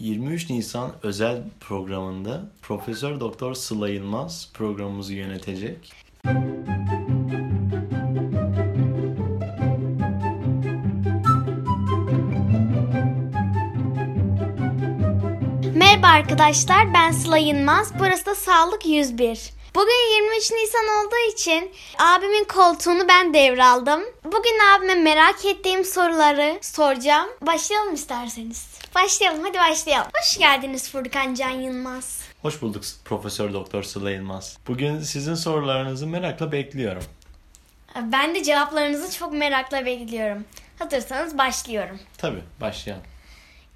23 Nisan özel programında Profesör Doktor Sıla Yılmaz programımızı yönetecek. Merhaba arkadaşlar ben Sıla Yılmaz. Burası da Sağlık 101. Bugün 23 Nisan olduğu için abimin koltuğunu ben devraldım. Bugün abime merak ettiğim soruları soracağım. Başlayalım isterseniz. Başlayalım hadi başlayalım. Hoş geldiniz Furkan Can Yılmaz. Hoş bulduk Profesör Doktor Sıla Yılmaz. Bugün sizin sorularınızı merakla bekliyorum. Ben de cevaplarınızı çok merakla bekliyorum. Hazırsanız başlıyorum. Tabii başlayalım.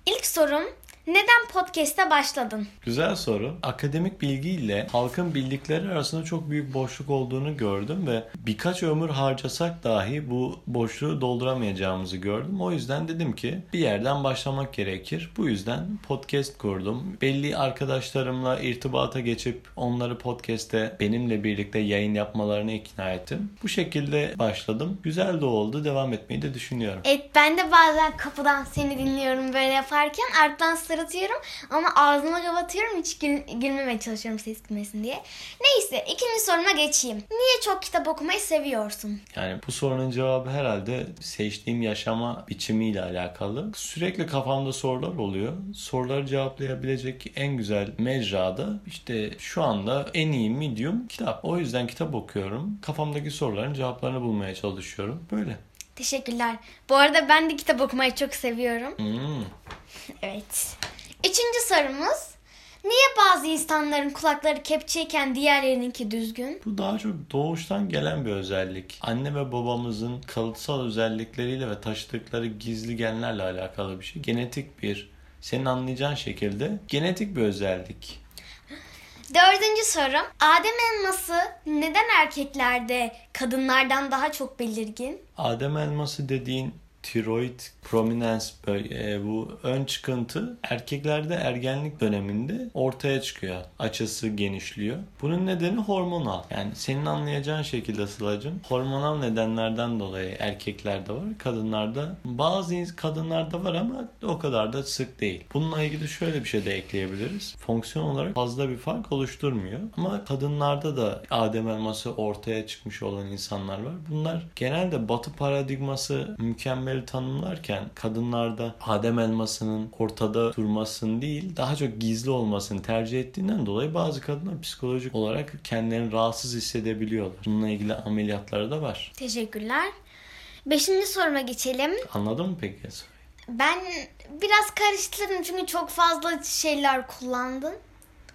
İlk sorum neden podcast'e başladın? Güzel soru. Akademik bilgiyle halkın bildikleri arasında çok büyük boşluk olduğunu gördüm ve birkaç ömür harcasak dahi bu boşluğu dolduramayacağımızı gördüm. O yüzden dedim ki bir yerden başlamak gerekir. Bu yüzden podcast kurdum. Belli arkadaşlarımla irtibata geçip onları podcast'te benimle birlikte yayın yapmalarını ikna ettim. Bu şekilde başladım. Güzel de oldu. Devam etmeyi de düşünüyorum. Evet ben de bazen kapıdan seni dinliyorum böyle yaparken arttan sırıtıyorum ama ağzımı kapatıyorum hiç gül- gülmemeye çalışıyorum ses gitmesin diye. Neyse ikinci soruma geçeyim. Niye çok kitap okumayı seviyorsun? Yani bu sorunun cevabı herhalde seçtiğim yaşama biçimiyle alakalı. Sürekli kafamda sorular oluyor. Soruları cevaplayabilecek en güzel mecrada işte şu anda en iyi medium kitap. O yüzden kitap okuyorum. Kafamdaki soruların cevaplarını bulmaya çalışıyorum. Böyle. Teşekkürler. Bu arada ben de kitap okumayı çok seviyorum. Hmm. Evet. Üçüncü sorumuz. Niye bazı insanların kulakları kepçeyken diğerlerininki düzgün? Bu daha çok doğuştan gelen bir özellik. Anne ve babamızın kalıtsal özellikleriyle ve taşıdıkları gizli genlerle alakalı bir şey. Genetik bir, senin anlayacağın şekilde genetik bir özellik. Dördüncü sorum. Adem elması neden erkeklerde kadınlardan daha çok belirgin? Adem elması dediğin tiroid prominence böyle, e, bu ön çıkıntı erkeklerde ergenlik döneminde ortaya çıkıyor. Açısı genişliyor. Bunun nedeni hormonal. Yani senin anlayacağın şekilde Sıla'cığım hormonal nedenlerden dolayı erkeklerde var. Kadınlarda bazı kadınlarda var ama o kadar da sık değil. Bununla ilgili şöyle bir şey de ekleyebiliriz. Fonksiyon olarak fazla bir fark oluşturmuyor. Ama kadınlarda da Adem elması ortaya çıkmış olan insanlar var. Bunlar genelde batı paradigması mükemmel tanımlarken kadınlarda Adem elmasının ortada durmasını değil daha çok gizli olmasını tercih ettiğinden dolayı bazı kadınlar psikolojik olarak kendilerini rahatsız hissedebiliyorlar. Bununla ilgili ameliyatları da var. Teşekkürler. Beşinci soruma geçelim. Anladın mı peki? Ben biraz karıştırdım çünkü çok fazla şeyler kullandın.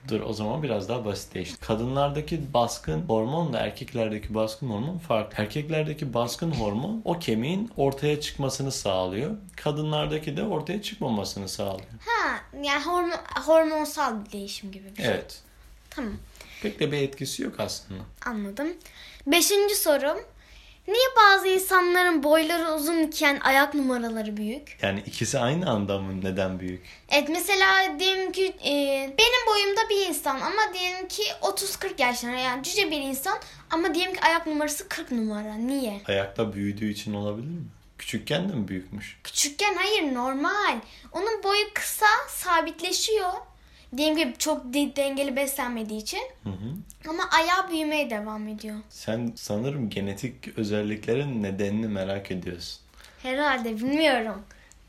Dur o zaman biraz daha basitleştir. Kadınlardaki baskın hormonla erkeklerdeki baskın hormon farklı. Erkeklerdeki baskın hormon o kemiğin ortaya çıkmasını sağlıyor. Kadınlardaki de ortaya çıkmamasını sağlıyor. Ha, yani hormo- hormonsal bir değişim gibi bir şey. Evet. Tamam, Pek de bir etkisi yok aslında. anladım. Beşinci sorum. Niye bazı insanların boyları uzun iken ayak numaraları büyük? Yani ikisi aynı anda mı neden büyük? Evet mesela diyelim ki e, benim boyumda bir insan ama diyelim ki 30-40 yaşlarında yani cüce bir insan ama diyelim ki ayak numarası 40 numara. Niye? Ayakta büyüdüğü için olabilir mi? Küçükken de mi büyükmüş? Küçükken hayır normal. Onun boyu kısa sabitleşiyor. Diyelim ki çok de- dengeli beslenmediği için. Hı hı. Ama ayağı büyümeye devam ediyor. Sen sanırım genetik özelliklerin nedenini merak ediyorsun. Herhalde bilmiyorum.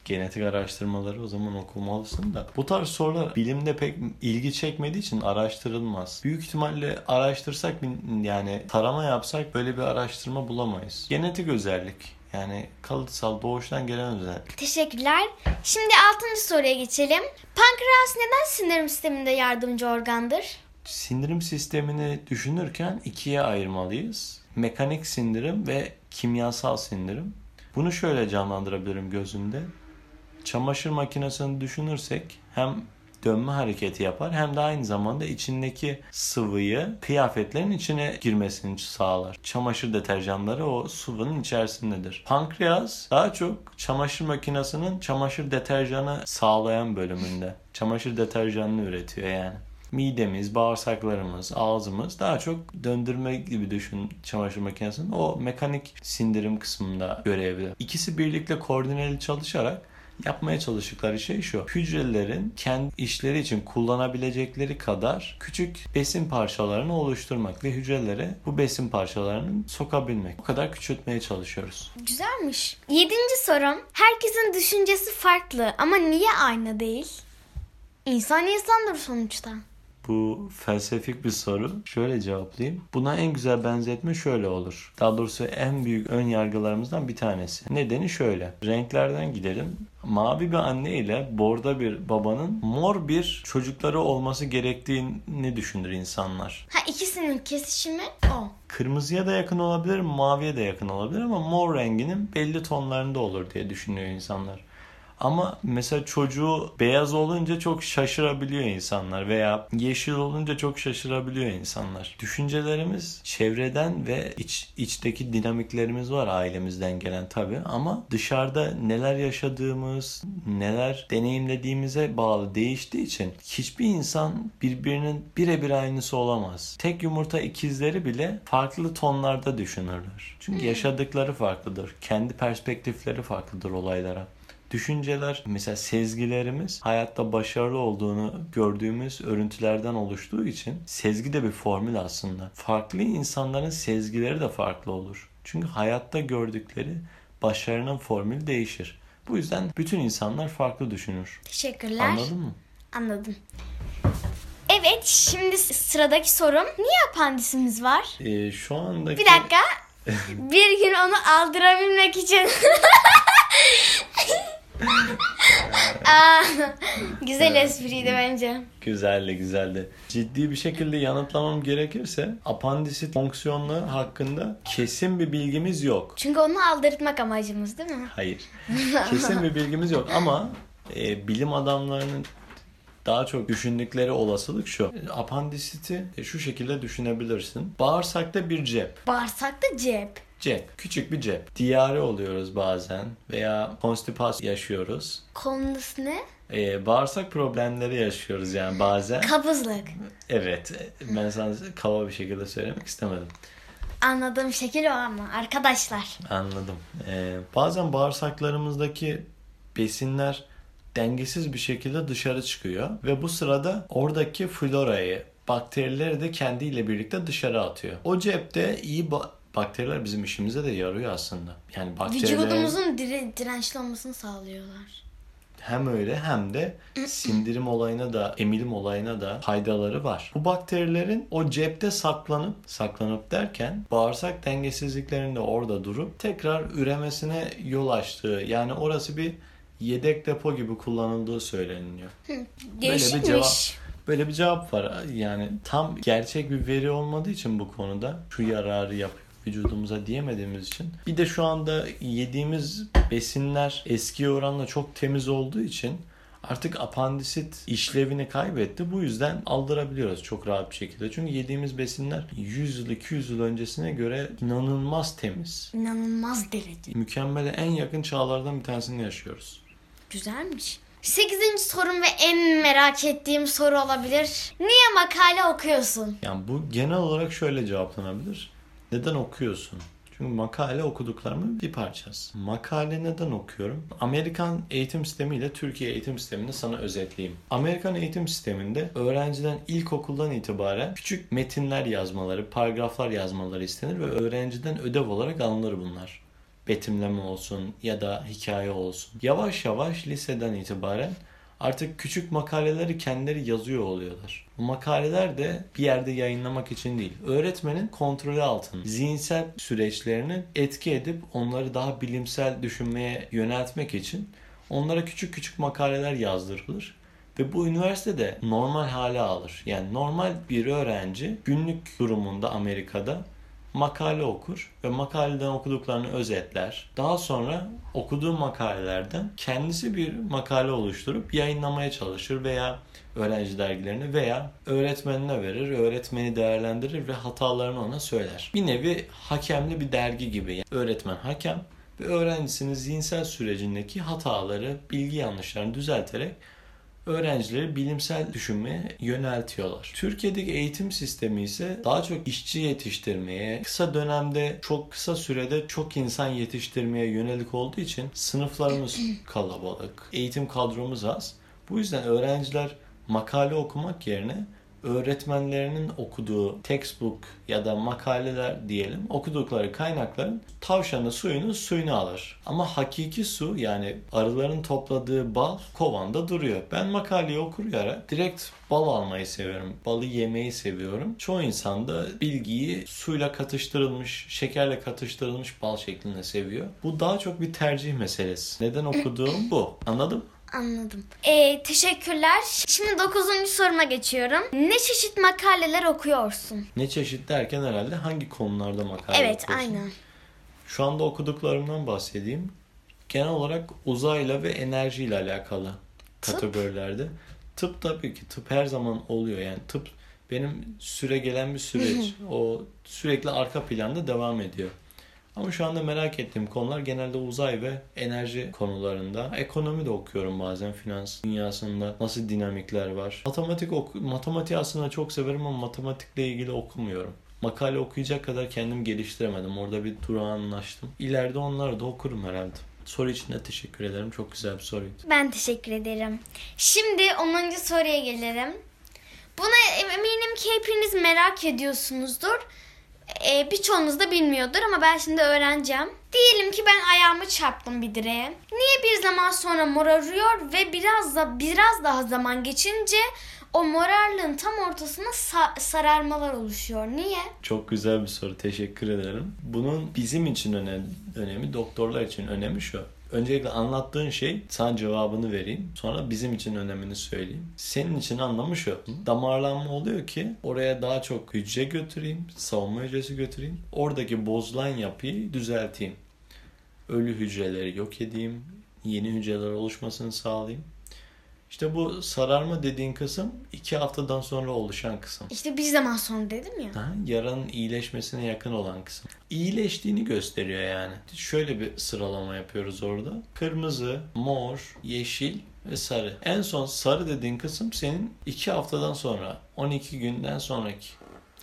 Genetik araştırmaları o zaman okumalısın da. Bu tarz sorular bilimde pek ilgi çekmediği için araştırılmaz. Büyük ihtimalle araştırsak yani tarama yapsak böyle bir araştırma bulamayız. Genetik özellik. Yani kalıtsal doğuştan gelen özellik. Teşekkürler. Şimdi altıncı soruya geçelim. Pankreas neden sindirim sisteminde yardımcı organdır? Sindirim sistemini düşünürken ikiye ayırmalıyız. Mekanik sindirim ve kimyasal sindirim. Bunu şöyle canlandırabilirim gözümde. Çamaşır makinesini düşünürsek hem dönme hareketi yapar hem de aynı zamanda içindeki sıvıyı kıyafetlerin içine girmesini sağlar. Çamaşır deterjanları o sıvının içerisindedir. Pankreas daha çok çamaşır makinesinin çamaşır deterjanı sağlayan bölümünde. Çamaşır deterjanını üretiyor yani. Midemiz, bağırsaklarımız, ağzımız daha çok döndürme gibi düşün çamaşır makinesinin o mekanik sindirim kısmında görevli. İkisi birlikte koordineli çalışarak Yapmaya çalıştıkları şey şu. Hücrelerin kendi işleri için kullanabilecekleri kadar küçük besin parçalarını oluşturmak ve hücrelere bu besin parçalarını sokabilmek. Bu kadar küçültmeye çalışıyoruz. Güzelmiş. Yedinci sorum. Herkesin düşüncesi farklı ama niye aynı değil? İnsan insandır sonuçta. Bu felsefik bir soru. Şöyle cevaplayayım. Buna en güzel benzetme şöyle olur. Daha doğrusu en büyük ön yargılarımızdan bir tanesi. Nedeni şöyle. Renklerden gidelim. Mavi bir anne ile borda bir babanın mor bir çocukları olması gerektiğini düşünür insanlar. Ha ikisinin kesişimi o. Kırmızıya da yakın olabilir, maviye de yakın olabilir ama mor renginin belli tonlarında olur diye düşünüyor insanlar. Ama mesela çocuğu beyaz olunca çok şaşırabiliyor insanlar veya yeşil olunca çok şaşırabiliyor insanlar. Düşüncelerimiz çevreden ve iç, içteki dinamiklerimiz var ailemizden gelen tabii ama dışarıda neler yaşadığımız, neler deneyimlediğimize bağlı değiştiği için hiçbir insan birbirinin birebir aynısı olamaz. Tek yumurta ikizleri bile farklı tonlarda düşünürler. Çünkü yaşadıkları farklıdır. Kendi perspektifleri farklıdır olaylara düşünceler, mesela sezgilerimiz hayatta başarılı olduğunu gördüğümüz örüntülerden oluştuğu için sezgi de bir formül aslında. Farklı insanların sezgileri de farklı olur. Çünkü hayatta gördükleri başarının formülü değişir. Bu yüzden bütün insanlar farklı düşünür. Teşekkürler. Anladın mı? Anladım. Evet şimdi sıradaki sorum. Niye apandisimiz var? Ee, şu andaki... Bir dakika. bir gün onu aldırabilmek için. Aa, güzel espriydi bence. Güzeldi güzeldi. Ciddi bir şekilde yanıtlamam gerekirse apandisit fonksiyonları hakkında kesin bir bilgimiz yok. Çünkü onu aldırtmak amacımız değil mi? Hayır. Kesin bir bilgimiz yok ama e, bilim adamlarının daha çok düşündükleri olasılık şu. Apandisiti şu şekilde düşünebilirsin. Bağırsakta bir cep. Bağırsakta cep. Cep. Küçük bir cep. Diyare oluyoruz bazen veya konstipasyon yaşıyoruz. Kondus ne? Ee, bağırsak problemleri yaşıyoruz yani bazen. Kabızlık. Evet. Ben sana kaba bir şekilde söylemek istemedim. Anladığım şekil o ama arkadaşlar. Anladım. Ee, bazen bağırsaklarımızdaki besinler dengesiz bir şekilde dışarı çıkıyor ve bu sırada oradaki florayı, bakterileri de kendiyle birlikte dışarı atıyor. O cepte iyi ba- bakteriler bizim işimize de yarıyor aslında. Yani bakteriler Vücudumuzun dire- dirençli olmasını sağlıyorlar. hem öyle hem de sindirim olayına da emilim olayına da faydaları var. Bu bakterilerin o cepte saklanıp saklanıp derken bağırsak dengesizliklerinde orada durup tekrar üremesine yol açtığı yani orası bir yedek depo gibi kullanıldığı söyleniyor. Değişikmiş. cevap Böyle bir cevap var. Yani tam gerçek bir veri olmadığı için bu konuda şu yararı yapıyor vücudumuza diyemediğimiz için. Bir de şu anda yediğimiz besinler eski oranla çok temiz olduğu için artık apandisit işlevini kaybetti. Bu yüzden aldırabiliyoruz çok rahat bir şekilde. Çünkü yediğimiz besinler 100 yıl 200 yıl öncesine göre inanılmaz temiz. İnanılmaz derece. Mükemmele en yakın çağlardan bir tanesini yaşıyoruz. Güzelmiş. Sekizinci sorum ve en merak ettiğim soru olabilir. Niye makale okuyorsun? Yani bu genel olarak şöyle cevaplanabilir. Neden okuyorsun? Çünkü makale okuduklarımın bir parçası. Makale neden okuyorum? Amerikan eğitim sistemi ile Türkiye eğitim sistemini sana özetleyeyim. Amerikan eğitim sisteminde öğrenciden ilkokuldan itibaren küçük metinler yazmaları, paragraflar yazmaları istenir ve öğrenciden ödev olarak alınır bunlar. Betimleme olsun ya da hikaye olsun. Yavaş yavaş liseden itibaren artık küçük makaleleri kendileri yazıyor oluyorlar. Bu makaleler de bir yerde yayınlamak için değil. Öğretmenin kontrolü altında. Zihinsel süreçlerini etki edip onları daha bilimsel düşünmeye yöneltmek için onlara küçük küçük makaleler yazdırılır. Ve bu üniversitede normal hale alır. Yani normal bir öğrenci günlük durumunda Amerika'da makale okur ve makaleden okuduklarını özetler. Daha sonra okuduğu makalelerden kendisi bir makale oluşturup yayınlamaya çalışır veya öğrenci dergilerine veya öğretmenine verir, öğretmeni değerlendirir ve hatalarını ona söyler. Bir nevi hakemli bir dergi gibi. Yani öğretmen hakem ve öğrencisinin zihinsel sürecindeki hataları, bilgi yanlışlarını düzelterek öğrencileri bilimsel düşünmeye yöneltiyorlar. Türkiye'deki eğitim sistemi ise daha çok işçi yetiştirmeye, kısa dönemde çok kısa sürede çok insan yetiştirmeye yönelik olduğu için sınıflarımız kalabalık, eğitim kadromuz az. Bu yüzden öğrenciler makale okumak yerine öğretmenlerinin okuduğu textbook ya da makaleler diyelim okudukları kaynakların tavşanı suyunu suyunu alır. Ama hakiki su yani arıların topladığı bal kovanda duruyor. Ben makaleyi okuyarak direkt bal almayı seviyorum. Balı yemeyi seviyorum. Çoğu insan da bilgiyi suyla katıştırılmış, şekerle katıştırılmış bal şeklinde seviyor. Bu daha çok bir tercih meselesi. Neden okuduğum bu. Anladın Anladım. Ee, teşekkürler. Şimdi dokuzuncu soruma geçiyorum. Ne çeşit makaleler okuyorsun? Ne çeşit derken herhalde hangi konularda makale evet, okuyorsun? aynen. Şu anda okuduklarımdan bahsedeyim. Genel olarak uzayla ve enerjiyle alakalı Tıp? kategorilerde. Tıp tabii ki tıp her zaman oluyor yani tıp benim süre gelen bir süreç. o sürekli arka planda devam ediyor. Ama şu anda merak ettiğim konular genelde uzay ve enerji konularında. Ekonomi de okuyorum bazen finans dünyasında nasıl dinamikler var. Matematik oku matematiği aslında çok severim ama matematikle ilgili okumuyorum. Makale okuyacak kadar kendim geliştiremedim. Orada bir durağanlaştım. İleride onları da okurum herhalde. Soru için de teşekkür ederim. Çok güzel bir soruydu. Ben teşekkür ederim. Şimdi 10. soruya gelelim. Buna eminim ki hepiniz merak ediyorsunuzdur. Ee, birçoğunuz da bilmiyordur ama ben şimdi öğreneceğim. Diyelim ki ben ayağımı çarptım bir direğe. Niye bir zaman sonra morarıyor ve biraz da biraz daha zaman geçince o morarlığın tam ortasına sa- sararmalar oluşuyor. Niye? Çok güzel bir soru. Teşekkür ederim. Bunun bizim için önem, önemi, doktorlar için önemi şu. Öncelikle anlattığın şey sana cevabını vereyim. Sonra bizim için önemini söyleyeyim. Senin için anlamı şu. Damarlanma oluyor ki oraya daha çok hücre götüreyim. Savunma hücresi götüreyim. Oradaki bozulan yapıyı düzelteyim. Ölü hücreleri yok edeyim. Yeni hücreler oluşmasını sağlayayım. İşte bu sararma dediğin kısım iki haftadan sonra oluşan kısım. İşte bir zaman sonra dedim ya. Ha, yaranın iyileşmesine yakın olan kısım. İyileştiğini gösteriyor yani. Şöyle bir sıralama yapıyoruz orada. Kırmızı, mor, yeşil ve sarı. En son sarı dediğin kısım senin 2 haftadan sonra, 12 günden sonraki.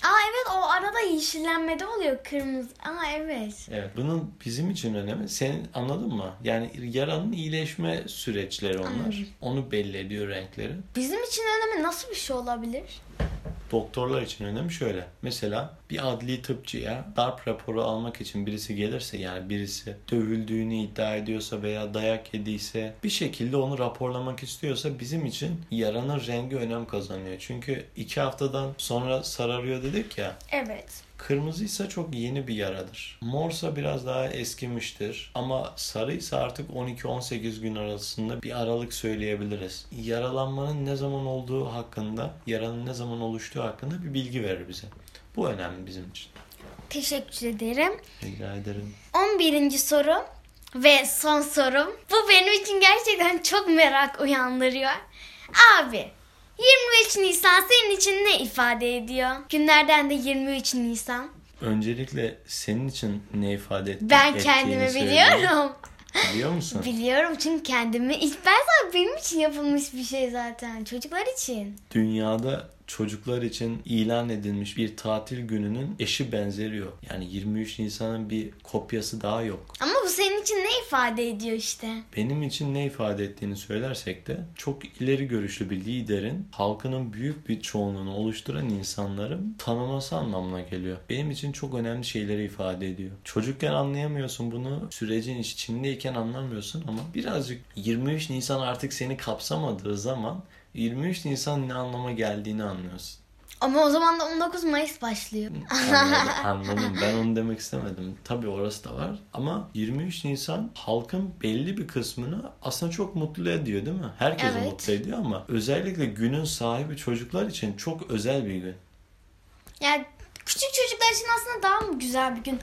Aa evet o arada yeşillenmede oluyor kırmızı. Aa evet. Evet. Bunun bizim için önemi. Senin anladın mı? Yani yaranın iyileşme süreçleri onlar. Anladım. Onu belli ediyor renkleri. Bizim için önemi nasıl bir şey olabilir? Doktorlar için önemi şöyle. Mesela bir adli tıpçıya darp raporu almak için birisi gelirse yani birisi dövüldüğünü iddia ediyorsa veya dayak yediyse bir şekilde onu raporlamak istiyorsa bizim için yaranın rengi önem kazanıyor. Çünkü iki haftadan sonra sararıyor dedik ya. Evet. Kırmızıysa çok yeni bir yaradır. Morsa biraz daha eskimiştir. Ama sarıysa artık 12-18 gün arasında bir aralık söyleyebiliriz. Yaralanmanın ne zaman olduğu hakkında, yaranın ne zaman oluştuğu hakkında bir bilgi verir bize. Bu önemli bizim için. Teşekkür ederim. Rica ederim. 11. soru ve son sorum. Bu benim için gerçekten çok merak uyandırıyor. Abi 23 Nisan senin için ne ifade ediyor? Günlerden de 23 Nisan. Öncelikle senin için ne ifade etti? Ben ettiğini kendimi biliyorum. Biliyor musun? Biliyorum çünkü kendimi ben zaten benim için yapılmış bir şey zaten. Çocuklar için. Dünyada çocuklar için ilan edilmiş bir tatil gününün eşi benzeri yok. Yani 23 Nisan'ın bir kopyası daha yok. Ama bu senin için ne ifade ediyor işte? Benim için ne ifade ettiğini söylersek de çok ileri görüşlü bir liderin halkının büyük bir çoğunluğunu oluşturan insanların tanıması anlamına geliyor. Benim için çok önemli şeyleri ifade ediyor. Çocukken anlayamıyorsun bunu, sürecin içindeyken anlamıyorsun ama birazcık 23 Nisan artık seni kapsamadığı zaman 23 Nisan ne anlama geldiğini anlıyorsun. Ama o zaman da 19 Mayıs başlıyor. Anladım, anladım. Ben onu demek istemedim. Tabii orası da var. Ama 23 Nisan halkın belli bir kısmını aslında çok mutlu ediyor değil mi? Herkesi Evet. mutlu ediyor ama özellikle günün sahibi çocuklar için çok özel bir gün. Yani küçük çocuklar için aslında daha mı güzel bir gün?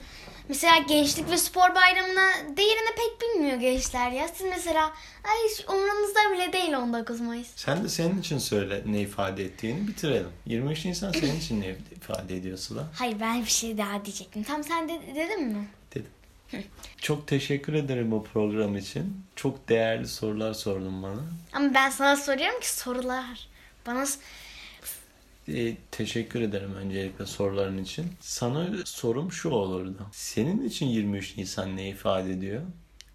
Mesela gençlik ve spor bayramına değerini pek bilmiyor gençler ya. Siz mesela ay hiç umurunuzda bile değil 19 Mayıs. Sen de senin için söyle ne ifade ettiğini bitirelim. 23 Nisan senin için ne ifade ediyor Sıla? Hayır ben bir şey daha diyecektim. Tam sen de, dedin mi? Dedim. Çok teşekkür ederim bu program için. Çok değerli sorular sordun bana. Ama ben sana soruyorum ki sorular. Bana E, teşekkür ederim öncelikle soruların için. Sana sorum şu olurdu. Senin için 23 Nisan ne ifade ediyor?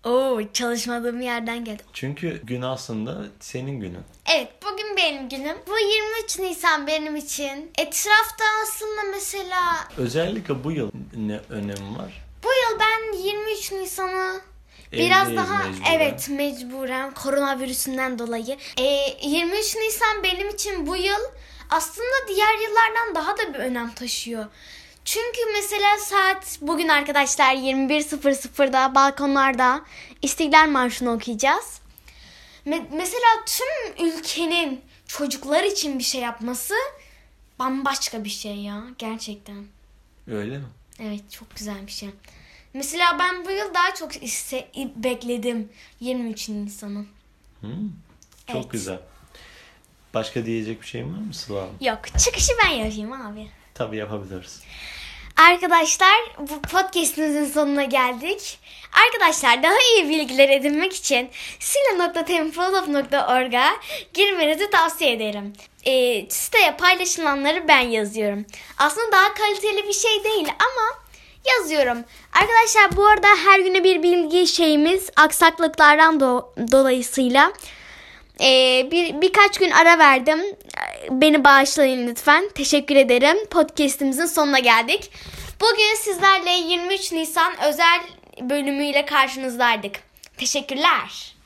Oo çalışmadığım yerden geldi. Çünkü gün aslında senin günün. Evet bugün benim günüm. Bu 23 Nisan benim için. Etrafta aslında mesela Özellikle bu yıl ne önemi var? bu yıl ben 23 Nisan'ı biraz daha mecburen. evet mecburen koronavirüsünden dolayı. Ee, 23 Nisan benim için bu yıl aslında diğer yıllardan daha da bir önem taşıyor. Çünkü mesela saat bugün arkadaşlar 21.00'da balkonlarda İstiklal Marşı'nı okuyacağız. Me- mesela tüm ülkenin çocuklar için bir şey yapması bambaşka bir şey ya gerçekten. Öyle mi? Evet çok güzel bir şey. Mesela ben bu yıl daha çok iste- bekledim 23 Nisan'ı. Hmm, çok Evet. güzel. Başka diyecek bir şeyin var mı Sıla Hanım? Yok çıkışı ben yapayım abi. Tabii yapabiliriz. Arkadaşlar bu podcastimizin sonuna geldik. Arkadaşlar daha iyi bilgiler edinmek için sila.templeof.org'a girmenizi tavsiye ederim. Ee, siteye paylaşılanları ben yazıyorum. Aslında daha kaliteli bir şey değil ama yazıyorum. Arkadaşlar bu arada her güne bir bilgi şeyimiz aksaklıklardan do- dolayısıyla ee, bir birkaç gün ara verdim. Beni bağışlayın lütfen. Teşekkür ederim. Podcast'imizin sonuna geldik. Bugün sizlerle 23 Nisan özel bölümüyle karşınızdaydık. Teşekkürler.